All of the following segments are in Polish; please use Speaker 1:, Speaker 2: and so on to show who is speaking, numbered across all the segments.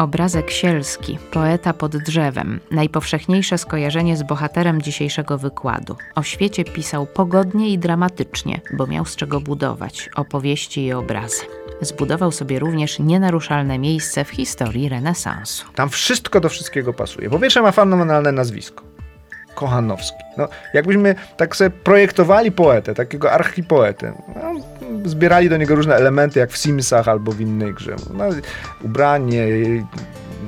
Speaker 1: Obrazek sielski, poeta pod drzewem, najpowszechniejsze skojarzenie z bohaterem dzisiejszego wykładu. O świecie pisał pogodnie i dramatycznie, bo miał z czego budować opowieści i obrazy. Zbudował sobie również nienaruszalne miejsce w historii renesansu.
Speaker 2: Tam wszystko do wszystkiego pasuje. Po pierwsze ma fenomenalne nazwisko. Kochanowski. No, jakbyśmy tak sobie projektowali poetę, takiego archipoetę, no, zbierali do niego różne elementy, jak w Simsach albo w innej grze. No, ubranie,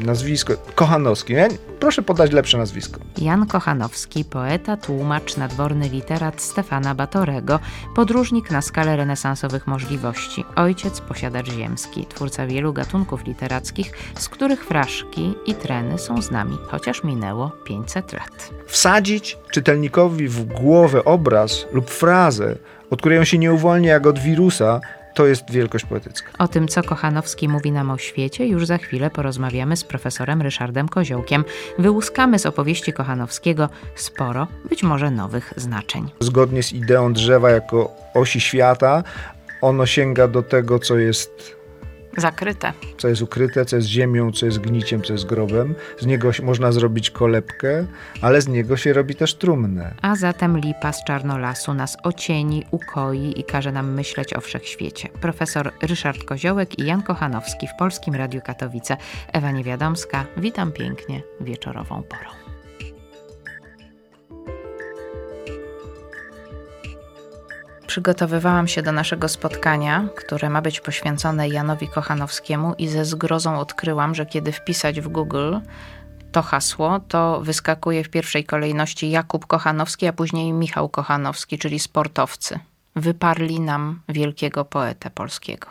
Speaker 2: nazwisko. Kochanowski. Ja, proszę podać lepsze nazwisko.
Speaker 1: Jan Kochanowski, poeta, tłumacz, nadworny literat Stefana Batorego, podróżnik na skalę renesansowych możliwości, ojciec, posiadacz ziemski, twórca wielu gatunków literackich, z których fraszki i treny są z nami, chociaż minęło 500 lat.
Speaker 2: Wsadzić czytelnikowi w głowę obraz lub frazę, od której on się nie uwolni jak od wirusa, to jest wielkość poetycka.
Speaker 1: O tym, co Kochanowski mówi nam o świecie, już za chwilę porozmawiamy z profesorem Ryszardem Koziołkiem. Wyłuskamy z opowieści Kochanowskiego sporo, być może nowych znaczeń.
Speaker 2: Zgodnie z ideą drzewa jako osi świata, ono sięga do tego, co jest
Speaker 1: Zakryte.
Speaker 2: co jest ukryte, co jest ziemią, co jest gniciem, co jest grobem. Z niego można zrobić kolebkę, ale z niego się robi też trumnę.
Speaker 1: A zatem lipa z czarnolasu nas ocieni, ukoi i każe nam myśleć o wszechświecie. Profesor Ryszard Koziołek i Jan Kochanowski w Polskim Radiu Katowice. Ewa Niewiadomska, witam pięknie wieczorową porą. Przygotowywałam się do naszego spotkania, które ma być poświęcone Janowi Kochanowskiemu i ze zgrozą odkryłam, że kiedy wpisać w Google to hasło, to wyskakuje w pierwszej kolejności Jakub Kochanowski, a później Michał Kochanowski, czyli sportowcy. Wyparli nam wielkiego poetę polskiego.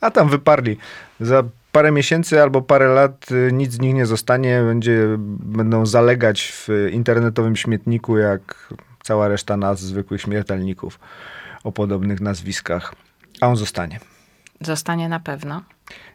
Speaker 2: A tam wyparli. Za parę miesięcy albo parę lat y, nic z nich nie zostanie. Będzie, będą zalegać w internetowym śmietniku, jak cała reszta nas, zwykłych śmiertelników podobnych nazwiskach. A on zostanie.
Speaker 1: Zostanie na pewno.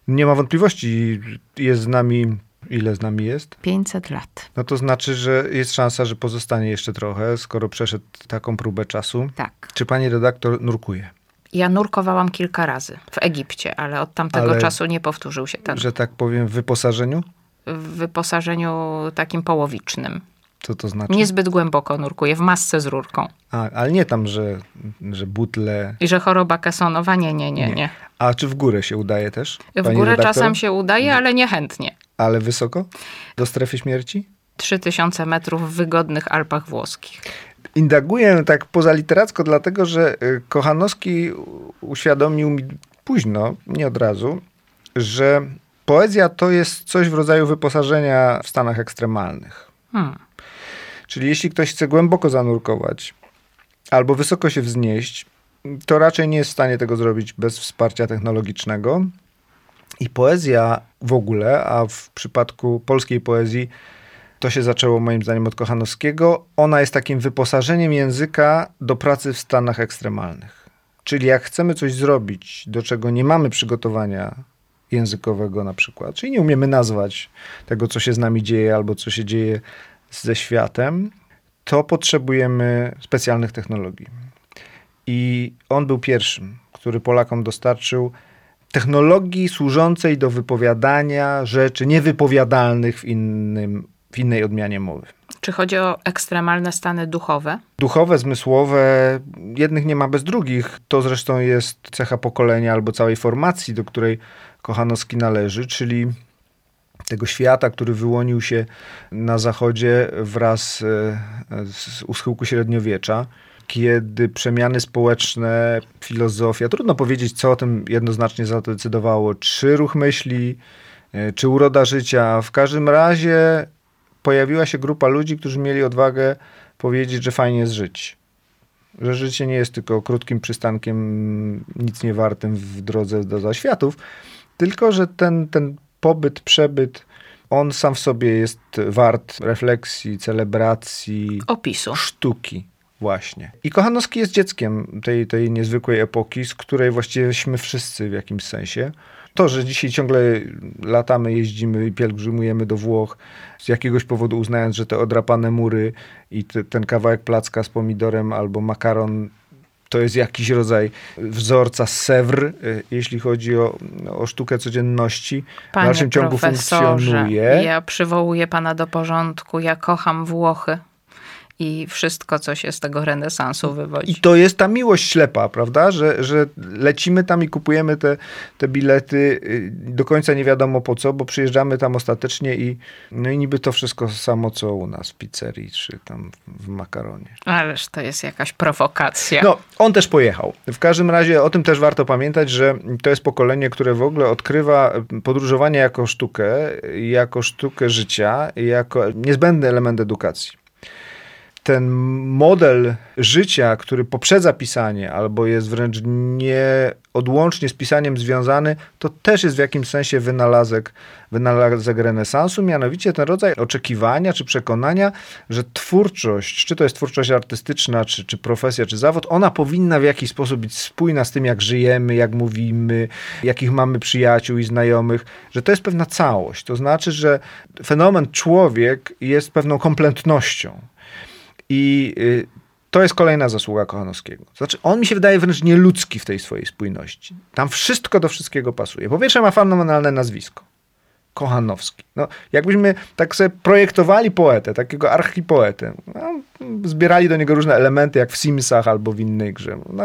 Speaker 2: Nie ma wątpliwości. Jest z nami. Ile z nami jest?
Speaker 1: 500 lat.
Speaker 2: No to znaczy, że jest szansa, że pozostanie jeszcze trochę, skoro przeszedł taką próbę czasu.
Speaker 1: Tak.
Speaker 2: Czy pani redaktor nurkuje?
Speaker 1: Ja nurkowałam kilka razy w Egipcie, ale od tamtego
Speaker 2: Ale-
Speaker 1: czasu nie powtórzył się ten
Speaker 2: Że tak powiem, w wyposażeniu?
Speaker 1: w wyposażeniu takim połowicznym.
Speaker 2: Co to znaczy?
Speaker 1: Niezbyt głęboko nurkuję, w masce z rurką.
Speaker 2: A, ale nie tam, że, że butle.
Speaker 1: I że choroba kesonowa, nie, nie, nie, nie.
Speaker 2: A czy w górę się udaje też?
Speaker 1: W górę
Speaker 2: redaktor?
Speaker 1: czasem się udaje, ale niechętnie.
Speaker 2: Ale wysoko? Do strefy śmierci?
Speaker 1: 3000 metrów w wygodnych Alpach włoskich.
Speaker 2: Indaguję tak poza literacko, dlatego że y, Kochanowski uświadomił mi późno, nie od razu, że poezja to jest coś w rodzaju wyposażenia w stanach ekstremalnych.
Speaker 1: Hmm.
Speaker 2: Czyli jeśli ktoś chce głęboko zanurkować albo wysoko się wznieść, to raczej nie jest w stanie tego zrobić bez wsparcia technologicznego. I poezja w ogóle, a w przypadku polskiej poezji to się zaczęło moim zdaniem od Kochanowskiego. Ona jest takim wyposażeniem języka do pracy w stanach ekstremalnych. Czyli jak chcemy coś zrobić, do czego nie mamy przygotowania językowego na przykład, czyli nie umiemy nazwać tego, co się z nami dzieje albo co się dzieje ze światem, to potrzebujemy specjalnych technologii. I on był pierwszym, który Polakom dostarczył technologii służącej do wypowiadania rzeczy niewypowiadalnych w, innym, w innej odmianie mowy.
Speaker 1: Czy chodzi o ekstremalne stany duchowe?
Speaker 2: Duchowe, zmysłowe, jednych nie ma bez drugich. To zresztą jest cecha pokolenia albo całej formacji, do której Kochanowski należy, czyli tego świata, który wyłonił się na zachodzie wraz e, z u schyłku średniowiecza, kiedy przemiany społeczne, filozofia, trudno powiedzieć, co o tym jednoznacznie zadecydowało, czy ruch myśli, e, czy uroda życia. W każdym razie pojawiła się grupa ludzi, którzy mieli odwagę powiedzieć, że fajnie jest żyć. że życie nie jest tylko krótkim przystankiem, nic nie wartym w drodze do zaświatów, tylko że ten, ten pobyt, przebyt, on sam w sobie jest wart refleksji, celebracji,
Speaker 1: Opisu.
Speaker 2: sztuki. Właśnie. I Kochanowski jest dzieckiem tej, tej niezwykłej epoki, z której właściwieśmy wszyscy w jakimś sensie. To, że dzisiaj ciągle latamy, jeździmy i pielgrzymujemy do Włoch, z jakiegoś powodu uznając, że te odrapane mury i te, ten kawałek placka z pomidorem albo makaron to jest jakiś rodzaj wzorca Sewr, y, jeśli chodzi o, o sztukę codzienności.
Speaker 1: Panie
Speaker 2: w dalszym ciągu funkcjonuje.
Speaker 1: Ja przywołuję pana do porządku. Ja kocham Włochy i wszystko, co się z tego renesansu wywodzi.
Speaker 2: I to jest ta miłość ślepa, prawda? Że, że lecimy tam i kupujemy te, te bilety y, do końca nie wiadomo po co, bo przyjeżdżamy tam ostatecznie i, no i niby to wszystko samo, co u nas w pizzerii czy tam w makaronie.
Speaker 1: Ależ to jest jakaś prowokacja.
Speaker 2: No, on też pojechał. W każdym razie o tym też warto pamiętać, że to jest pokolenie, które w ogóle odkrywa podróżowanie jako sztukę, jako sztukę życia, jako niezbędny element edukacji ten model życia, który poprzedza pisanie, albo jest wręcz nieodłącznie z pisaniem związany, to też jest w jakimś sensie wynalazek, wynalazek renesansu, mianowicie ten rodzaj oczekiwania czy przekonania, że twórczość, czy to jest twórczość artystyczna, czy, czy profesja, czy zawód, ona powinna w jakiś sposób być spójna z tym, jak żyjemy, jak mówimy, jakich mamy przyjaciół i znajomych, że to jest pewna całość. To znaczy, że fenomen człowiek jest pewną kompletnością. I y, to jest kolejna zasługa Kochanowskiego. Znaczy, on mi się wydaje wręcz nieludzki w tej swojej spójności. Tam wszystko do wszystkiego pasuje. Po pierwsze ma fenomenalne nazwisko. Kochanowski. No, jakbyśmy tak sobie projektowali poetę, takiego archipoetę, no, zbierali do niego różne elementy, jak w Simsach albo w innej grze. No,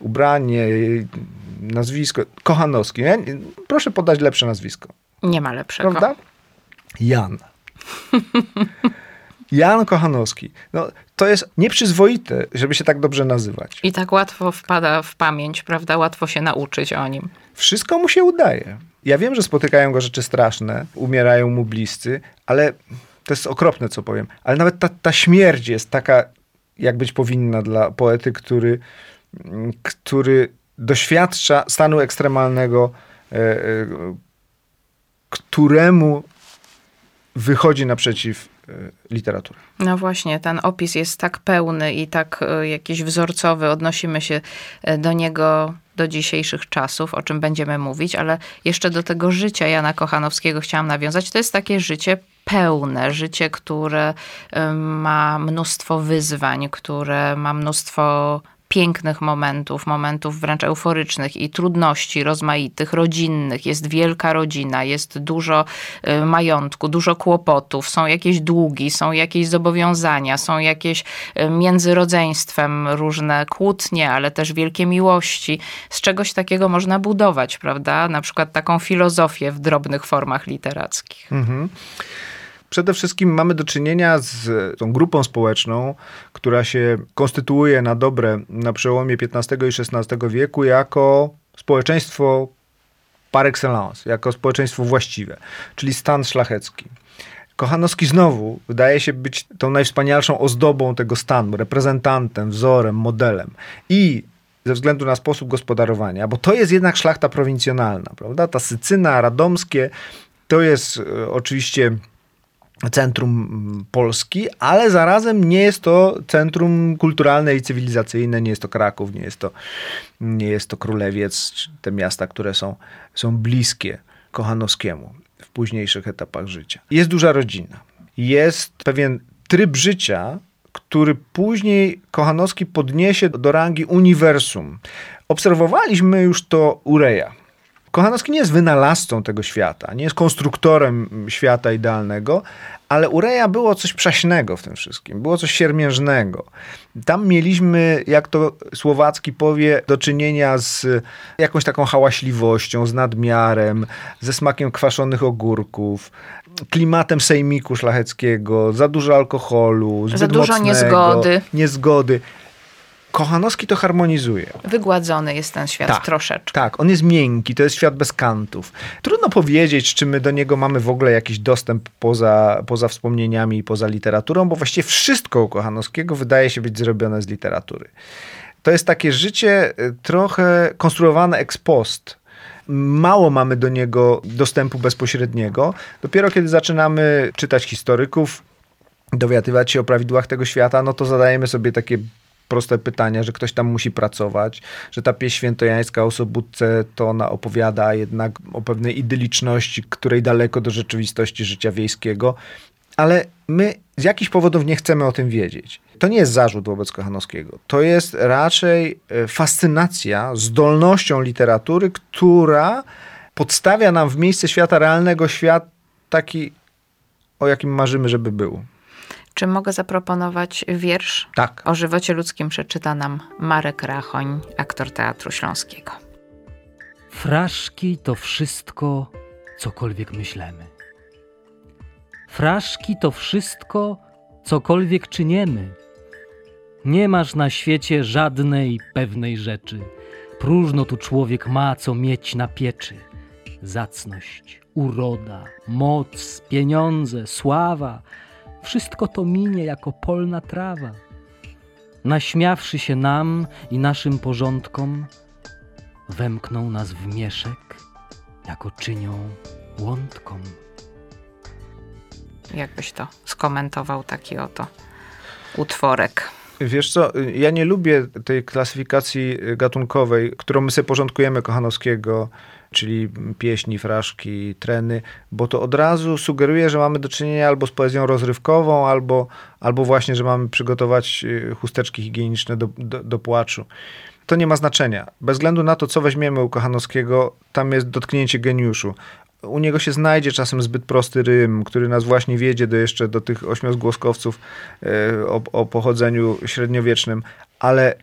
Speaker 2: ubranie, nazwisko. Kochanowski. Ja, proszę podać lepsze nazwisko.
Speaker 1: Nie ma lepszego.
Speaker 2: Prawda? Jan. Jan Kochanowski. No, to jest nieprzyzwoite, żeby się tak dobrze nazywać.
Speaker 1: I tak łatwo wpada w pamięć, prawda? Łatwo się nauczyć o nim.
Speaker 2: Wszystko mu się udaje. Ja wiem, że spotykają go rzeczy straszne, umierają mu bliscy, ale to jest okropne, co powiem. Ale nawet ta, ta śmierć jest taka, jak być powinna dla poety, który, który doświadcza stanu ekstremalnego, e, e, któremu wychodzi naprzeciw e, literatura.
Speaker 1: No właśnie, ten opis jest tak pełny i tak e, jakiś wzorcowy, odnosimy się e, do niego do dzisiejszych czasów, o czym będziemy mówić, ale jeszcze do tego życia Jana Kochanowskiego chciałam nawiązać. To jest takie życie pełne, życie, które ma mnóstwo wyzwań, które ma mnóstwo pięknych momentów, momentów wręcz euforycznych i trudności rozmaitych, rodzinnych. Jest wielka rodzina, jest dużo y, majątku, dużo kłopotów, są jakieś długi, są jakieś zobowiązania, są jakieś y, między rodzeństwem różne kłótnie, ale też wielkie miłości. Z czegoś takiego można budować, prawda? Na przykład taką filozofię w drobnych formach literackich. Mhm.
Speaker 2: Przede wszystkim mamy do czynienia z tą grupą społeczną, która się konstytuuje na dobre na przełomie XV i XVI wieku jako społeczeństwo par excellence, jako społeczeństwo właściwe, czyli stan szlachecki. Kochanowski znowu wydaje się być tą najwspanialszą ozdobą tego stanu, reprezentantem, wzorem, modelem. I ze względu na sposób gospodarowania, bo to jest jednak szlachta prowincjonalna, prawda? Ta Sycyna, Radomskie, to jest e, oczywiście centrum Polski, ale zarazem nie jest to centrum kulturalne i cywilizacyjne, nie jest to Kraków, nie jest to, nie jest to Królewiec, te miasta, które są, są bliskie Kochanowskiemu w późniejszych etapach życia. Jest duża rodzina. Jest pewien tryb życia, który później Kochanowski podniesie do rangi uniwersum. Obserwowaliśmy już to Ureja Kochanowski nie jest wynalazcą tego świata, nie jest konstruktorem świata idealnego, ale u Reja było coś przaśnego w tym wszystkim, było coś siermiężnego. Tam mieliśmy, jak to Słowacki powie, do czynienia z jakąś taką hałaśliwością, z nadmiarem, ze smakiem kwaszonych ogórków, klimatem sejmiku szlacheckiego, za dużo alkoholu, zbyt
Speaker 1: za dużo
Speaker 2: mocnego,
Speaker 1: niezgody.
Speaker 2: niezgody. Kochanowski to harmonizuje.
Speaker 1: Wygładzony jest ten świat
Speaker 2: Tak.
Speaker 1: troszeczkę.
Speaker 2: Tak, on jest miękki, to jest świat bez kantów. Trudno powiedzieć, czy my do niego mamy w ogóle jakiś dostęp poza, poza wspomnieniami i poza literaturą, bo właściwie wszystko u Kochanowskiego wydaje się być zrobione z literatury. To jest takie życie y, trochę konstruowane ex post. Mało mamy do niego dostępu bezpośredniego. Dopiero kiedy zaczynamy czytać historyków, dowiadywać się o prawidłach tego świata, no to zadajemy sobie takie proste pytania, że ktoś tam musi pracować, że ta pieśń świętojańska o Sobótce to ona opowiada jednak o pewnej idyliczności, której daleko do rzeczywistości życia wiejskiego, ale my z jakichś powodów nie chcemy o tym wiedzieć. To nie jest zarzut wobec Kochanowskiego. To jest raczej e, fascynacja zdolnością literatury, która podstawia nam w miejsce świata realnego świat taki, o jakim marzymy, żeby był.
Speaker 1: Czy mogę zaproponować wiersz?
Speaker 2: Tak.
Speaker 1: O żywocie ludzkim przeczyta nam Marek Rachoń, aktor Teatru Śląskiego.
Speaker 3: Fraszki to wszystko, cokolwiek myślemy. Fraszki to wszystko, cokolwiek czyniemy. Nie masz na świecie żadnej pewnej rzeczy. Próżno tu człowiek ma, co mieć na pieczy. Zacność, uroda, moc, pieniądze, sława wszystko to minie jako polna trawa. Naśmiawszy się nam i naszym porządkom, wemkną nas w mieszek, jako czynią łądkom.
Speaker 1: Jakbyś to skomentował taki oto utworek.
Speaker 2: Wiesz co, ja nie lubię tej klasyfikacji gatunkowej, którą my sobie porządkujemy Kochanowskiego, czyli pieśni, fraszki, treny, bo to od razu sugeruje, że mamy do czynienia albo z poezją rozrywkową, albo, albo właśnie, że mamy przygotować y, chusteczki higieniczne do, do, do płaczu. To nie ma znaczenia. Bez względu na to, co weźmiemy u Kochanowskiego, tam jest dotknięcie geniuszu. U niego się znajdzie czasem zbyt prosty rym, który nas właśnie wiedzie do jeszcze do tych ośmiozgłoskowców e, o, o pochodzeniu średniowiecznym, ale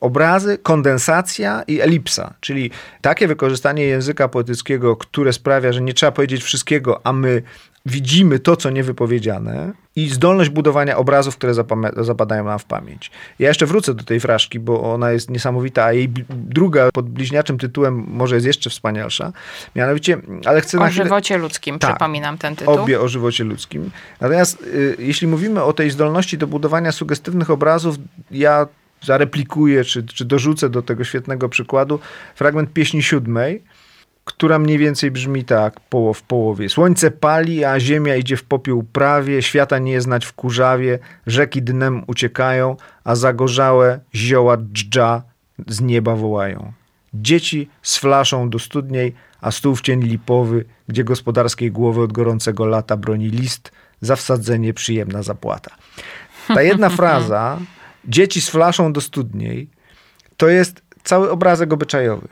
Speaker 2: obrazy, kondensacja i elipsa, czyli takie wykorzystanie języka poetyckiego, które sprawia, że nie trzeba powiedzieć wszystkiego, a my widzimy to, co niewypowiedziane i zdolność budowania obrazów, które zapadają nam w pamięć. Ja jeszcze wrócę do tej fraszki, bo ona jest niesamowita, a jej druga pod bliźniaczym tytułem może jest jeszcze wspanialsza. Mianowicie, ale chcę
Speaker 1: O
Speaker 2: na chwilę...
Speaker 1: żywocie ludzkim,
Speaker 2: Tak.
Speaker 1: przypominam ten tytuł.
Speaker 2: Obie o żywocie ludzkim. Natomiast y, jeśli mówimy o tej zdolności do budowania sugestywnych obrazów, ja zareplikuję, czy, czy dorzucę do tego świetnego przykładu fragment pieśni siódmej, która mniej więcej brzmi tak, poło w połowie. Słońce pali, a ziemia idzie w popiół prawie, świata nie znać w kurzawie, rzeki dnem uciekają, a zagorzałe zioła dżdża z nieba wołają. Dzieci z flaszą do studniej, a stół w cień lipowy, gdzie gospodarskiej głowy od gorącego lata broni list, za wsadzenie przyjemna zapłata. Ta jedna fraza, dzieci z flaszą do studniej, to jest cały obrazek obyczajowy.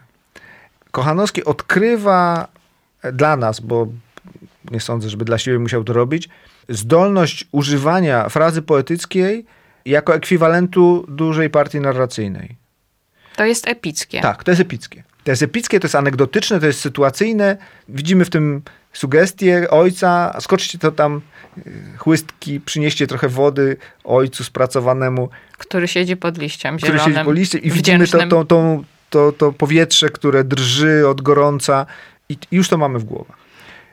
Speaker 2: Kochanowski odkrywa dla nas, bo nie sądzę, żeby dla siebie musiał to robić, zdolność używania frazy poetyckiej jako ekwiwalentu dużej partii narracyjnej.
Speaker 1: To jest epickie.
Speaker 2: Tak, to jest epickie. To jest epickie, to jest anegdotyczne, to jest sytuacyjne. Widzimy w tym sugestie ojca, skoczcie to tam y, chłystki, przynieście trochę wody ojcu spracowanemu,
Speaker 1: Który siedzi pod liściem
Speaker 2: który
Speaker 1: zielonym,
Speaker 2: siedzi po liście i widzimy to,
Speaker 1: wdzięcznym.
Speaker 2: to, to, to, to powietrze, które drży od gorąca i już to mamy w głowach.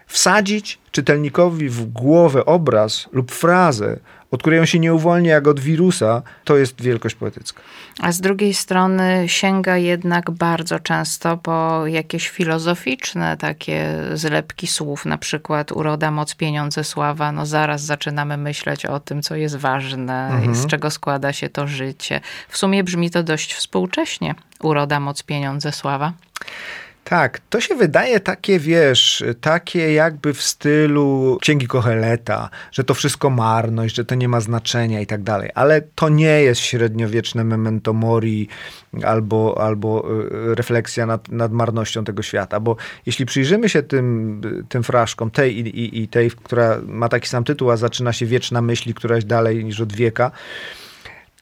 Speaker 2: Wsadzić czytelnikowi w głowę obraz lub frazę, od której on się nie uwolni jak od wirusa, to jest wielkość poetycka.
Speaker 1: A z drugiej strony sięga jednak bardzo często po jakieś filozoficzne takie zlepki słów, na przykład uroda, moc, pieniądze, sława. No zaraz zaczynamy myśleć o tym, co jest ważne, z czego składa się to życie. W sumie brzmi to dość współcześnie. Uroda, moc, pieniądze, sława.
Speaker 2: Tak, to się wydaje takie, wiesz, takie jakby w stylu Księgi Koheleta, że to wszystko marność, że to nie ma znaczenia i tak dalej. Ale to nie jest średniowieczne memento mori albo, albo y, refleksja nad, nad marnością tego świata, bo jeśli przyjrzymy się tym, tym fraszkom, tej i, i, i tej, która ma taki sam tytuł, a zaczyna się wieczna myśli, któraś dalej niż od wieka,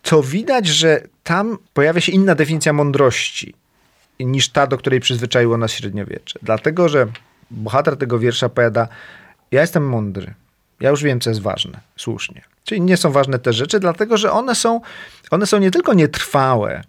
Speaker 2: to widać, że tam pojawia się inna definicja mądrości niż ta, do której przyzwyczaiło nas średniowiecze. Dlatego, że bohater tego wiersza powiada, ja jestem mądry. Ja już wiem, co jest ważne, słusznie. Czyli nie są ważne te rzeczy, dlatego że one są, one są nie tylko nietrwałe,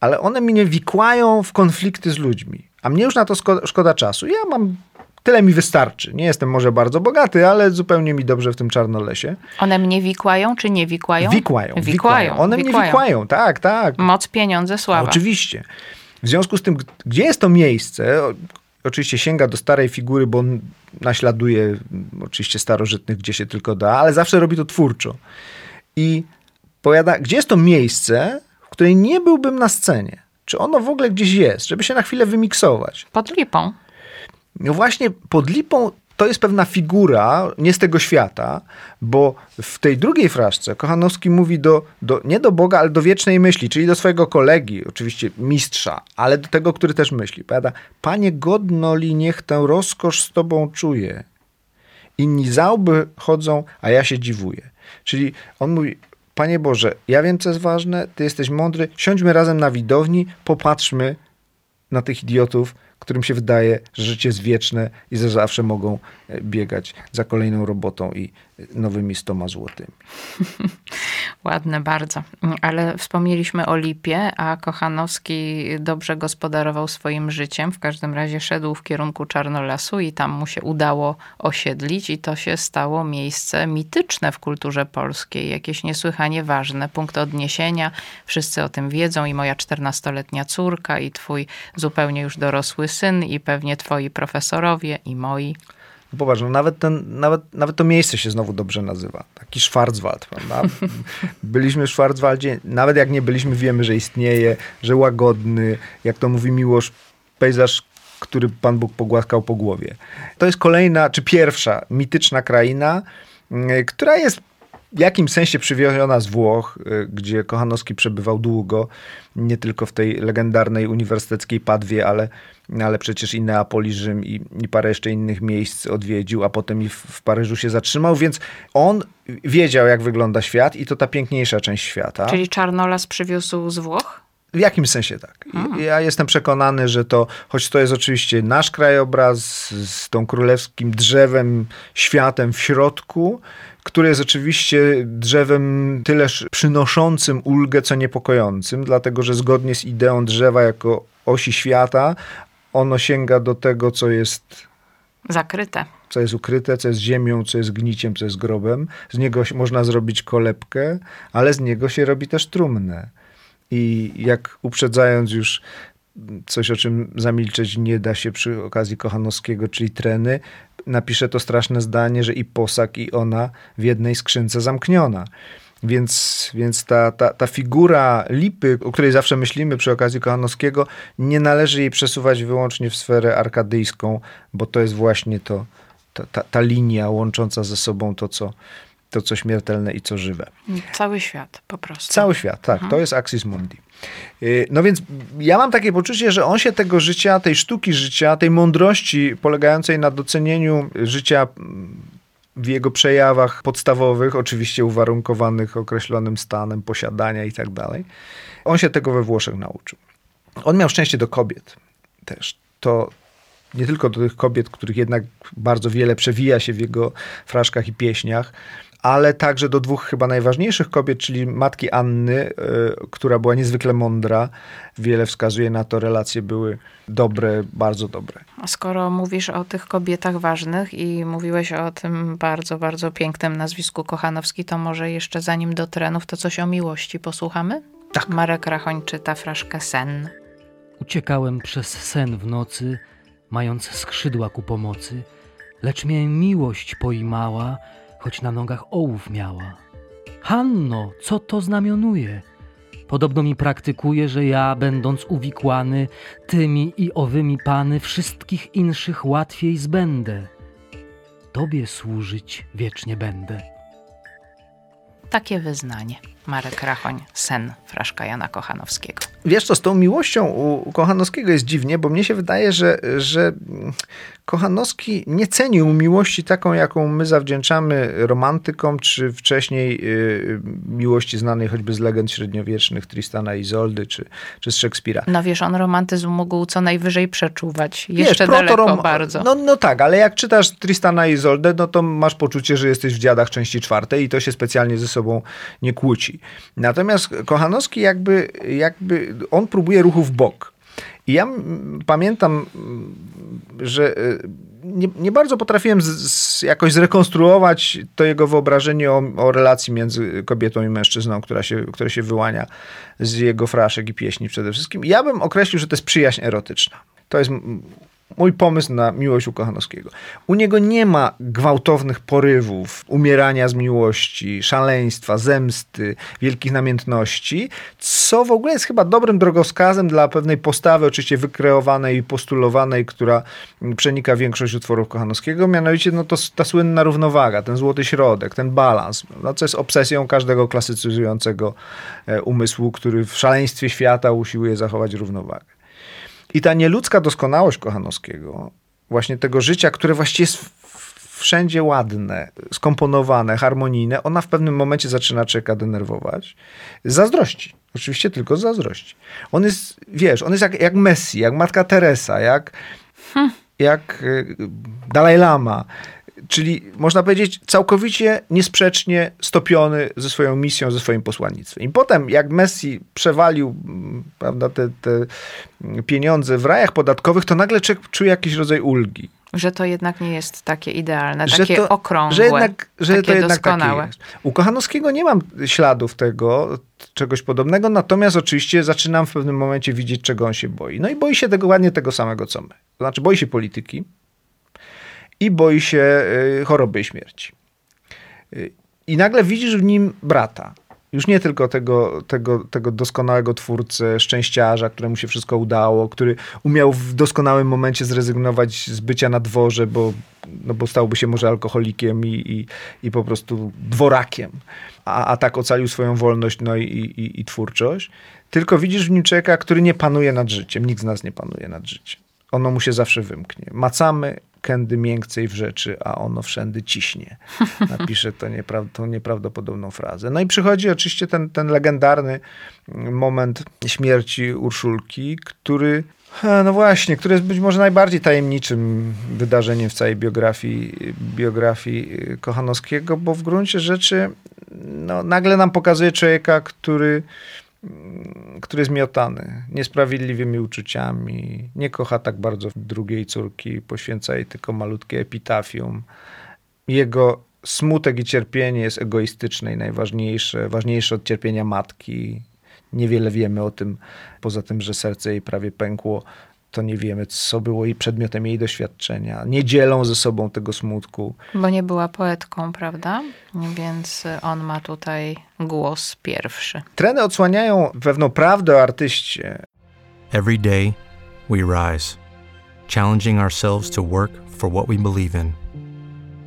Speaker 2: ale one mnie wikłają w konflikty z ludźmi. A mnie już na to szkoda, szkoda czasu. Ja mam tyle mi wystarczy. Nie jestem może bardzo bogaty, ale zupełnie mi dobrze w tym czarnolesie.
Speaker 1: One mnie wikłają, czy nie wikłają?
Speaker 2: Wikłają. Wikłają. One mnie wikłają, tak, tak.
Speaker 1: Moc, pieniądze, sława.
Speaker 2: Oczywiście. W związku z tym, gdzie jest to miejsce, oczywiście sięga do starej figury, bo on naśladuje mm, oczywiście starożytnych, gdzie się tylko da, ale zawsze robi to twórczo. I powiada, gdzie jest to miejsce, w której nie byłbym na scenie? Czy ono w ogóle gdzieś jest, żeby się na chwilę wymiksować?
Speaker 1: Pod lipą.
Speaker 2: No właśnie, pod lipą to jest pewna figura, nie z tego świata, bo w tej drugiej fraszce Kochanowski mówi do, do, nie do Boga, ale do wiecznej myśli, czyli do swojego kolegi, oczywiście mistrza, ale do tego, który też myśli. Powiada, panie godno li niech tę rozkosz z tobą czuje. Inni załby chodzą, a ja się dziwuję. Czyli on mówi, Panie Boże, ja wiem, co jest ważne, Ty jesteś mądry, siądźmy razem na widowni, popatrzmy na tych idiotów, którym się wydaje, że życie jest wieczne i że zawsze mogą e, biegać za kolejną robotą i nowymi stoma złotymi.
Speaker 1: Ładne bardzo. Ale wspomnieliśmy o Lipie, a Kochanowski dobrze gospodarował swoim życiem. W każdym razie szedł w kierunku Czarnolasu i tam mu się udało osiedlić i to się stało miejsce mityczne w kulturze polskiej. Jakieś niesłychanie ważne. Punkt odniesienia. Wszyscy o tym wiedzą i moja czternastoletnia córka i twój zupełnie już dorosły syn i pewnie twoi profesorowie i moi.
Speaker 2: No popatrz, no nawet, ten, nawet, nawet to miejsce się znowu dobrze nazywa. Taki Schwarzwald, prawda? Byliśmy w Schwarzwaldzie, nawet jak nie byliśmy, wiemy, że istnieje, że łagodny, jak to mówi Miłosz, pejzaż, który Pan Bóg pogłaskał po głowie. To jest kolejna, czy pierwsza mityczna kraina, mm, która jest w jakimś sensie przywieziona z Włoch, y, gdzie Kochanowski przebywał długo, nie tylko w tej legendarnej uniwersyteckiej Padwie, ale, ale przecież i Neapoli, Rzym i, i parę jeszcze innych miejsc odwiedził, a potem i w, w Paryżu się zatrzymał, więc on wiedział, jak wygląda świat i to ta piękniejsza część świata.
Speaker 1: Czyli Czarnolas przywiózł z Włoch?
Speaker 2: W jakimś sensie tak. Ja jestem przekonany, że to, choć to jest oczywiście nasz krajobraz z tą królewskim drzewem, światem w środku, które jest oczywiście drzewem tyleż przynoszącym ulgę, co niepokojącym, dlatego że zgodnie z ideą drzewa jako osi świata, ono sięga do tego, co jest
Speaker 1: zakryte.
Speaker 2: Co jest ukryte, co jest ziemią, co jest gniciem, co jest grobem. Z niego można zrobić kolebkę, ale z niego się robi też trumnę. I jak uprzedzając już coś, o czym zamilczeć nie da się przy okazji Kochanowskiego, czyli treny, napisze to straszne zdanie, że i posag, i ona w jednej skrzynce zamkniona. Więc, więc ta, ta, ta figura lipy, o której zawsze myślimy przy okazji Kochanowskiego, nie należy jej przesuwać wyłącznie w sferę arkadyjską, bo to jest właśnie to, ta, ta, ta linia łącząca ze sobą to, co, to, co śmiertelne i co żywe.
Speaker 1: Cały świat po prostu.
Speaker 2: Cały świat, tak. Mhm. To jest Axis Mundi. Y, no więc ja mam takie poczucie, że on się tego życia, tej sztuki życia, tej mądrości polegającej na docenieniu życia w jego przejawach podstawowych, oczywiście uwarunkowanych określonym stanem posiadania i tak dalej. On się tego we Włoszech nauczył. On miał szczęście do kobiet też. To nie tylko do tych kobiet, których jednak bardzo wiele przewija się w jego fraszkach i pieśniach, ale także do dwóch chyba najważniejszych kobiet, czyli matki Anny, y, która była niezwykle mądra. Wiele wskazuje na to, relacje były dobre, bardzo dobre.
Speaker 1: A skoro mówisz o tych kobietach ważnych i mówiłeś o tym bardzo, bardzo pięknym nazwisku Kochanowski, to może jeszcze zanim do trenów, to coś o miłości posłuchamy?
Speaker 2: Tak.
Speaker 1: Marek Rachoń czyta fraszkę Sen.
Speaker 3: Uciekałem przez sen w nocy, mając skrzydła ku pomocy, lecz mnie miłość poimała, choć na nogach ołów miała. Hanno, co to znamionuje? Podobno mi praktykuje, że ja, będąc uwikłany tymi i owymi pany, wszystkich inszych łatwiej zbędę. Tobie służyć wiecznie będę.
Speaker 1: Takie wyznanie. Marek Rachoń, sen fraszka Jana Kochanowskiego.
Speaker 2: Wiesz co, z tą miłością u Kochanowskiego jest dziwnie, bo mnie się wydaje, że, że Kochanowski nie cenił miłości taką, jaką my zawdzięczamy romantykom, czy wcześniej y, miłości znanej choćby z legend średniowiecznych Tristana i Izoldy, czy, czy z Szekspira.
Speaker 1: No wiesz, on romantyzm mógł co najwyżej przeczuwać. Jeszcze wiesz, daleko bardzo.
Speaker 2: No, no tak, ale jak czytasz Tristana i Izoldę, no to masz poczucie, że jesteś w dziadach części czwartej i to się specjalnie ze sobą nie kłóci. Natomiast Kochanowski jakby, jakby on próbuje ruchu w bok. I ja pamiętam, że e, nie, nie bardzo potrafiłem z, z, jakoś zrekonstruować to jego wyobrażenie o, o, relacji między kobietą i mężczyzną, która się, która się wyłania z jego fraszek i pieśni przede wszystkim. Ja bym określił, że to jest przyjaźń erotyczna. To jest mój pomysł na miłość u Kochanowskiego. U niego nie ma gwałtownych porywów, umierania z miłości, szaleństwa, zemsty, wielkich namiętności, co w ogóle jest chyba dobrym drogowskazem dla pewnej postawy, oczywiście wykreowanej i postulowanej, która przenika większość utworów Kochanowskiego, mianowicie no to ta słynna równowaga, ten złoty środek, ten balans, no, co jest obsesją każdego klasycyzującego e, umysłu, który w szaleństwie świata usiłuje zachować równowagę. I ta nieludzka doskonałość Kochanowskiego, właśnie tego życia, które właściwie jest wszędzie ładne, skomponowane, harmonijne, ona w pewnym momencie zaczyna człowieka denerwować. Zazdrości. Oczywiście tylko z zazdrości. On jest, wiesz, on jest jak, jak Messi, jak Matka Teresa, jak, hmm. jak y, Dalaj Lama czyli można powiedzieć całkowicie niesprzecznie stopiony ze swoją misją, ze swoim posłannictwem. I potem, jak Messi przewalił mm, prawda, te, te pieniądze w rajach podatkowych, to nagle czuje jakiś rodzaj ulgi.
Speaker 1: Że to jednak nie jest takie idealne, że takie to, okrągłe,
Speaker 2: że jednak, że
Speaker 1: takie
Speaker 2: to jednak
Speaker 1: doskonałe.
Speaker 2: Takie U Kochanowskiego nie mam śladów tego, czegoś podobnego, natomiast oczywiście zaczynam w pewnym momencie widzieć, czego on się boi. No i boi się tego ładnie tego samego, co my. To znaczy boi się polityki, i boi się y, choroby i śmierci. Y, I nagle widzisz w nim brata. Już nie tylko tego, tego, tego doskonałego twórcę, szczęściarza, któremu się wszystko udało, który umiał w doskonałym momencie zrezygnować z bycia na dworze, bo, no bo stałby się może alkoholikiem i, i, i po prostu dworakiem, a, a tak ocalił swoją wolność no i, i, i twórczość. Tylko widzisz w nim człowieka, który nie panuje nad życiem. Nikt z nas nie panuje nad życiem. Ono mu się zawsze wymknie. Macamy kędy miękcej w rzeczy, a ono wszędy ciśnie. Napisze to niepra- tą nieprawdopodobną frazę. No i przychodzi oczywiście ten, ten legendarny moment śmierci Urszulki, który no właśnie, który jest być może najbardziej tajemniczym wydarzeniem w całej biografii, biografii Kochanowskiego, bo w gruncie rzeczy no, nagle nam pokazuje człowieka, który Mm, który jest miotany niesprawiedliwymi uczuciami, nie kocha tak bardzo drugiej córki, poświęca jej tylko malutkie epitafium. Jego smutek i cierpienie jest egoistyczne i najważniejsze, ważniejsze od cierpienia matki. Niewiele wiemy o tym, poza tym, że serce jej prawie pękło to nie wiemy, co było jej przedmiotem jej doświadczenia. Nie dzielą ze sobą tego smutku.
Speaker 1: Bo nie była poetką, prawda? Więc on ma tutaj głos pierwszy.
Speaker 2: Treny odsłaniają pewną prawdę o artyście.
Speaker 4: Every day we rise, challenging ourselves to work for what we believe in.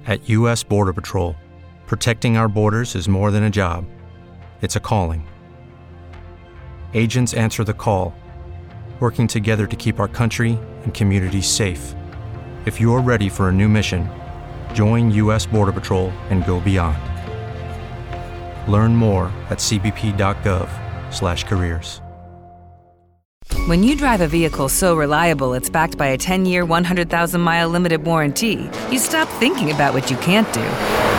Speaker 4: At US Border Patrol, protecting our borders is more than a job. It's a calling. Agents answer the call working together to keep our country and communities safe. If you're ready for a new mission, join U.S. Border Patrol and go beyond. Learn more at cbp.gov/careers.
Speaker 5: When you drive a vehicle so reliable it's backed by a 10-year, 100,000-mile limited warranty, you stop thinking about what you can't do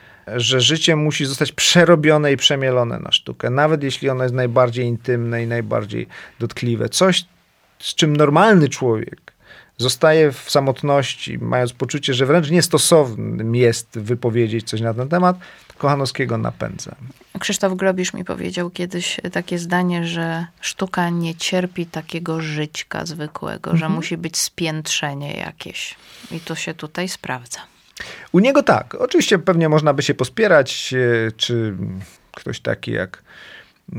Speaker 2: że życie musi zostać przerobione i przemielone na sztukę, nawet jeśli ono jest najbardziej intymne i najbardziej dotkliwe. Coś, z czym normalny człowiek zostaje w samotności, mając poczucie, że wręcz niestosownym jest wypowiedzieć coś na ten temat, Kochanowskiego napędza.
Speaker 1: Krzysztof Grobisz mi powiedział kiedyś takie zdanie, że sztuka nie cierpi takiego żyćka zwykłego, że musi być spiętrzenie jakieś. I to się tutaj sprawdza.
Speaker 2: U niego tak. Oczywiście pewnie można by się pospierać, e, czy ktoś taki jak,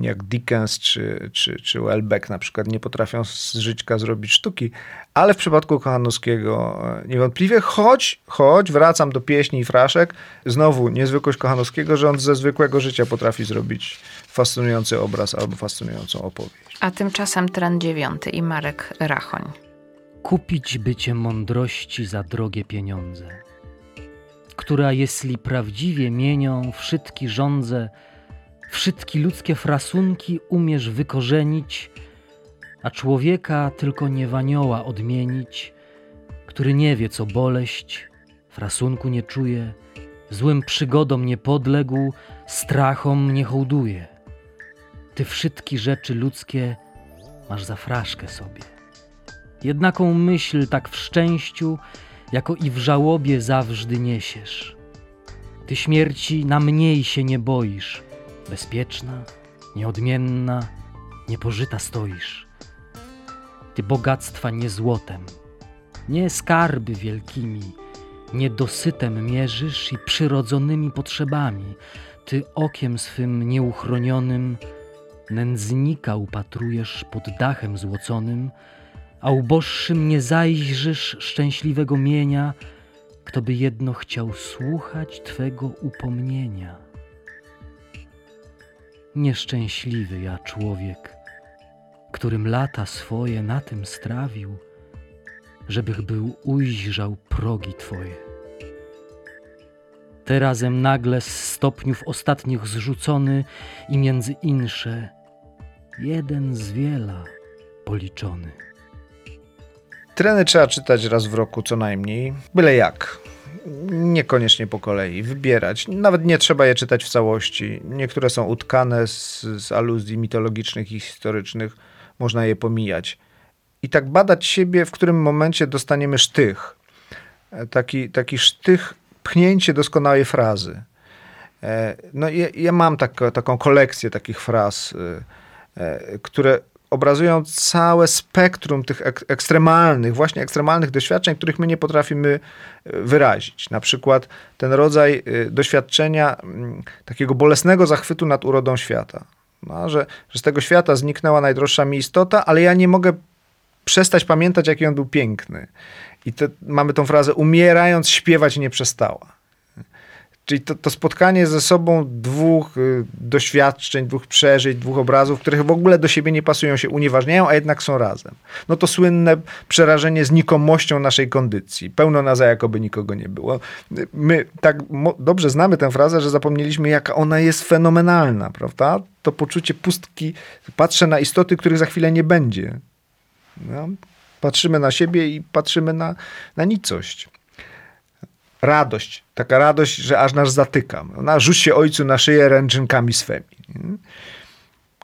Speaker 2: jak Dickens czy, czy, czy Welbeck na przykład nie potrafią z żyćka zrobić sztuki, ale w przypadku Kochanowskiego e, niewątpliwie, choć, choć wracam do pieśni i fraszek, znowu niezwykłość Kochanowskiego, że on ze zwykłego życia potrafi zrobić fascynujący obraz albo fascynującą opowieść.
Speaker 1: A tymczasem trend dziewiąty i Marek Rachoń.
Speaker 3: Kupić bycie mądrości za drogie pieniądze, która jeśli prawdziwie mienią wszystki żądze, wszystkie ludzkie frasunki umiesz wykorzenić, a człowieka tylko nie wanioła odmienić, który nie wie co boleść, frasunku nie czuje, złym przygodom nie podległ, strachom nie hołduje. Ty wszystkie rzeczy ludzkie masz za fraszkę sobie. Jednaką myśl tak w szczęściu, jako i w żałobie zawsze niesiesz. Ty śmierci na mniej się nie boisz, bezpieczna, nieodmienna, niepożyta stoisz. Ty bogactwa nie złotem, nie skarby wielkimi, nie dosytem mierzysz i przyrodzonymi potrzebami. Ty okiem swym nieuchronionym nędznika upatrujesz pod dachem złoconym, a uboższym nie zajrzysz szczęśliwego mienia, kto by jedno chciał słuchać Twego upomnienia. Nieszczęśliwy ja człowiek, którym lata swoje na tym strawił, żebych był ujrzał progi Twoje. Terazem nagle z stopniów ostatnich zrzucony i między insze jeden z wiela policzony.
Speaker 2: Treny trzeba czytać raz w roku co najmniej, byle jak. Niekoniecznie po kolei, wybierać. Nawet nie trzeba je czytać w całości. Niektóre są utkane z, z aluzji mitologicznych i historycznych, można je pomijać. I tak badać siebie, w którym momencie dostaniemy sztych. Taki, taki sztych, pchnięcie doskonałej frazy. E, no ja, ja mam tak, taką kolekcję takich fraz, e, e, które obrazują całe spektrum tych ek ekstremalnych, właśnie ekstremalnych doświadczeń, których my nie potrafimy e, wyrazić. Na przykład ten rodzaj e, doświadczenia takiego bolesnego zachwytu nad urodą świata. No, że, że z tego świata zniknęła najdroższa mi istota, ale ja nie mogę przestać pamiętać, jaki on był piękny. I te, mamy tą frazę, umierając, śpiewać nie przestała. Czyli to, to, spotkanie ze sobą dwóch y, doświadczeń, dwóch przeżyć, dwóch obrazów, których w ogóle do siebie nie pasują, się unieważniają, a jednak są razem. No to słynne przerażenie znikomością naszej kondycji. Pełno nas, jakoby nikogo nie było. My tak dobrze znamy tę frazę, że zapomnieliśmy, jaka ona jest fenomenalna, prawda? To poczucie pustki, patrzę na istoty, których za chwilę nie będzie. No, patrzymy na siebie i patrzymy na, na nicość radość, taka radość, że aż nas zatyka. Ona rzuć się ojcu na szyję ręczynkami swymi.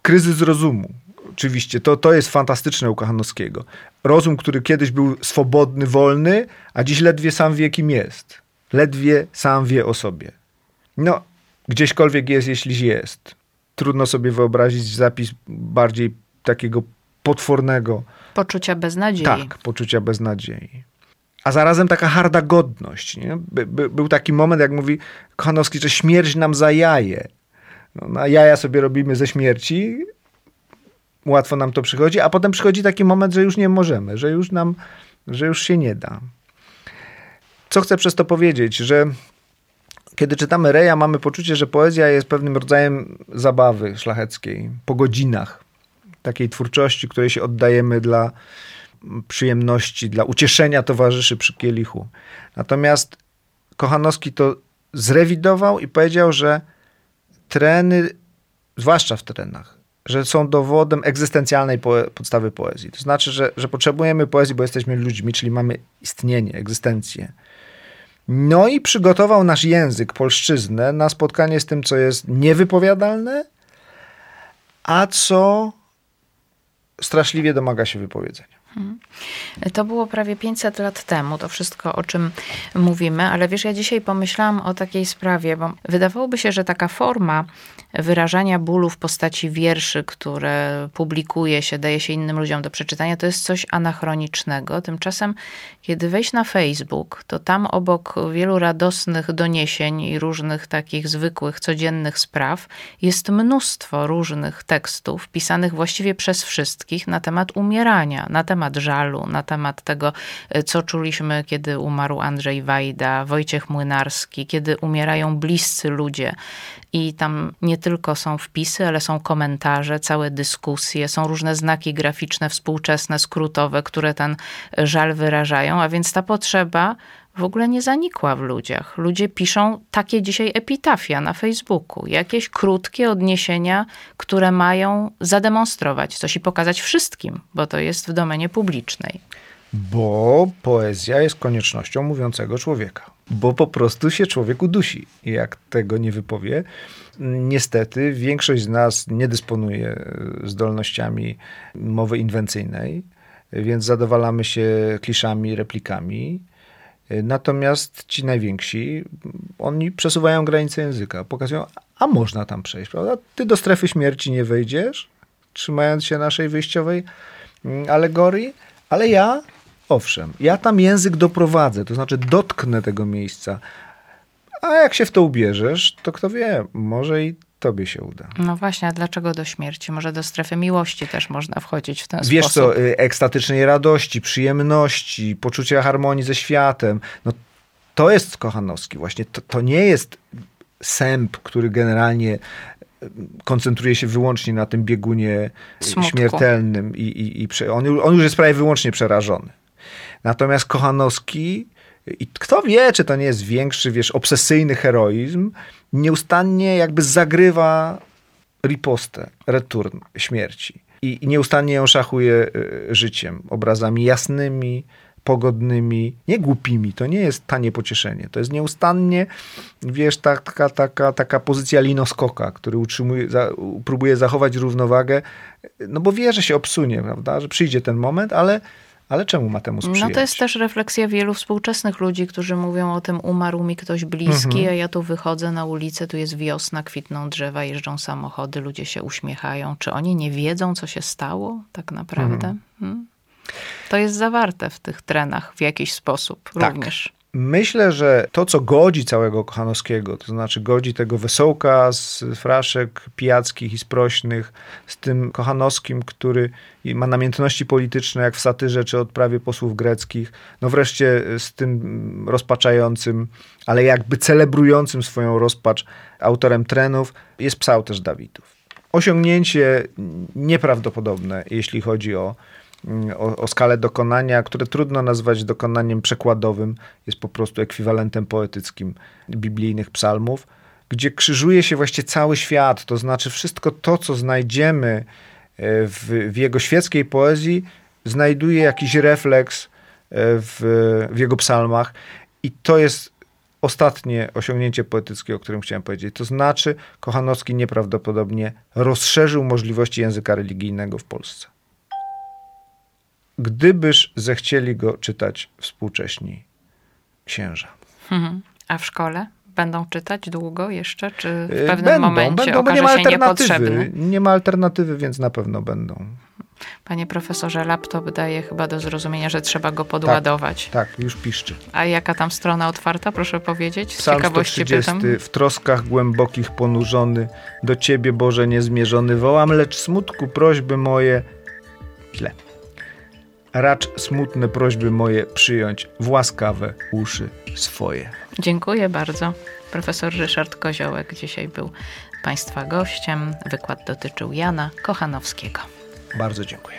Speaker 2: Kryzys rozumu. Oczywiście, to, to jest fantastyczne u Kochanowskiego. Rozum, który kiedyś był swobodny, wolny, a dziś ledwie sam wie, kim jest. Ledwie sam wie o sobie. No, gdzieśkolwiek jest, jeśli jest. Trudno sobie wyobrazić zapis bardziej takiego potwornego.
Speaker 1: Poczucia beznadziei.
Speaker 2: Tak, poczucia beznadziei a zarazem taka harda godność. Nie? By, by, był taki moment, jak mówi Kochanowski, że śmierć nam za jaje. No, na jaja sobie robimy ze śmierci, łatwo nam to przychodzi, a potem przychodzi taki moment, że już nie możemy, że już nam, że już się nie da. Co chcę przez to powiedzieć, że kiedy czytamy Reja, mamy poczucie, że poezja jest pewnym rodzajem zabawy szlacheckiej, po godzinach, takiej twórczości, której się oddajemy dla, przyjemności, dla ucieszenia towarzyszy przy kielichu. Natomiast Kochanowski to zrewidował i powiedział, że treny, zwłaszcza w trenach, że są dowodem egzystencjalnej podstawy poezji. To znaczy, że, że potrzebujemy poezji, bo jesteśmy ludźmi, czyli mamy istnienie, egzystencję. No i przygotował nasz język, polszczyznę, na spotkanie z tym, co jest niewypowiadalne, a co straszliwie domaga się wypowiedzenia.
Speaker 1: To było prawie 500 lat temu, to wszystko, o czym mówimy, ale wiesz, ja dzisiaj pomyślałam o takiej sprawie, bo wydawałoby się, że taka forma wyrażania bólu w postaci wierszy, które publikuje się, daje się innym ludziom do przeczytania, to jest coś anachronicznego. Tymczasem, kiedy wejść na Facebook, to tam obok wielu radosnych doniesień i różnych takich zwykłych, codziennych spraw, jest mnóstwo różnych tekstów pisanych właściwie przez wszystkich na temat umierania, na temat żalu, na temat tego, co czuliśmy, kiedy umarł Andrzej Wajda, Wojciech Młynarski, kiedy umierają bliscy ludzie. I tam nie tylko są wpisy, ale są komentarze, całe dyskusje, są różne znaki graficzne, współczesne, skrótowe, które ten żal wyrażają, a więc ta potrzeba w ogóle nie zanikła w ludziach. Ludzie piszą takie dzisiaj epitafia na Facebooku, jakieś krótkie odniesienia, które mają zademonstrować coś i pokazać wszystkim, bo to jest w domenie publicznej.
Speaker 2: Bo poezja jest koniecznością mówiącego człowieka. Bo po prostu się człowiek udusi. I jak tego nie wypowie, niestety większość z nas nie dysponuje zdolnościami mowy inwencyjnej, więc zadowalamy się kliszami, replikami. Natomiast ci najwięksi, oni przesuwają granice języka, pokazują, a można tam przejść, prawda? Ty do strefy śmierci nie wejdziesz, trzymając się naszej wyjściowej mm, alegorii, ale ja, owszem, ja tam język doprowadzę, to znaczy dotknę tego miejsca. A jak się w to ubierzesz, to kto wie, może i tobie się uda.
Speaker 1: No właśnie, a dlaczego do śmierci? Może do strefy miłości też można wchodzić w ten
Speaker 2: Wiesz
Speaker 1: sposób.
Speaker 2: co, y, ekstatycznej radości, przyjemności, poczucia harmonii ze światem. No, to jest Kochanowski właśnie. To, to nie jest sęp, który generalnie y, koncentruje się wyłącznie na tym biegunie
Speaker 1: Smutku.
Speaker 2: śmiertelnym i, i, i prze- on, on już jest prawie wyłącznie przerażony. Natomiast Kochanowski, i kto wie, czy to nie jest większy, wiesz, obsesyjny heroizm, nieustannie jakby zagrywa ripostę, return śmierci. I, i nieustannie ją szachuje y, życiem, obrazami jasnymi, pogodnymi, nie głupimi. To nie jest tanie pocieszenie. To jest nieustannie, wiesz, taka, taka, taka pozycja linoskoka, który utrzymuje, za, próbuje zachować równowagę, no bo wie, że się obsunie, prawda, że przyjdzie ten moment, ale, ale czemu ma temu sprzyjać?
Speaker 1: No to jest też refleksja wielu współczesnych ludzi, którzy mówią o tym, umarł mi ktoś bliski,
Speaker 2: Mhm.
Speaker 1: a ja tu wychodzę na ulicę, tu jest wiosna, kwitną drzewa, jeżdżą samochody, ludzie się uśmiechają. Czy oni nie wiedzą, co się stało tak naprawdę?
Speaker 2: Mhm.
Speaker 1: Hmm? To jest zawarte w tych trenach w jakiś sposób
Speaker 2: Tak.
Speaker 1: również.
Speaker 2: Myślę, że to, co godzi całego Kochanowskiego, to znaczy godzi tego wesołka z fraszek pijackich i sprośnych, z tym Kochanowskim, który ma namiętności polityczne, jak w satyrze czy odprawie posłów greckich, no wreszcie z tym rozpaczającym, ale jakby celebrującym swoją rozpacz autorem trenów, jest psał też Dawidów. Osiągnięcie nieprawdopodobne, jeśli chodzi o o, o skalę dokonania, które trudno nazwać dokonaniem przekładowym, jest po prostu ekwiwalentem poetyckim biblijnych psalmów, gdzie krzyżuje się właściwie cały świat, to znaczy wszystko to, co znajdziemy e, w, w jego świeckiej poezji, znajduje jakiś refleks e, w, w jego psalmach. I to jest ostatnie osiągnięcie poetyckie, o którym chciałem powiedzieć. To znaczy, Kochanowski nieprawdopodobnie rozszerzył możliwości języka religijnego w Polsce gdybyż zechcieli go czytać współcześni księża.
Speaker 1: Mhm. A w szkole? Będą czytać długo jeszcze, czy w
Speaker 2: Y,
Speaker 1: pewnym
Speaker 2: będą,
Speaker 1: momencie
Speaker 2: będą, bo nie ma alternatywy. Nie ma alternatywy, więc na pewno będą.
Speaker 1: Panie profesorze, laptop daje chyba do zrozumienia, że trzeba go podładować.
Speaker 2: Tak, już piszczy.
Speaker 1: A jaka tam strona otwarta, proszę powiedzieć? Z
Speaker 2: Psalm
Speaker 1: ciekawości
Speaker 2: 130.
Speaker 1: pytam.
Speaker 2: W troskach głębokich ponurzony, do Ciebie Boże niezmierzony wołam, lecz smutku prośby moje... Źle. Racz smutne prośby moje przyjąć w łaskawe uszy swoje.
Speaker 1: Dziękuję bardzo. Profesor Ryszard Koziołek dzisiaj był Państwa gościem. Wykład dotyczył Jana Kochanowskiego.
Speaker 2: Bardzo dziękuję.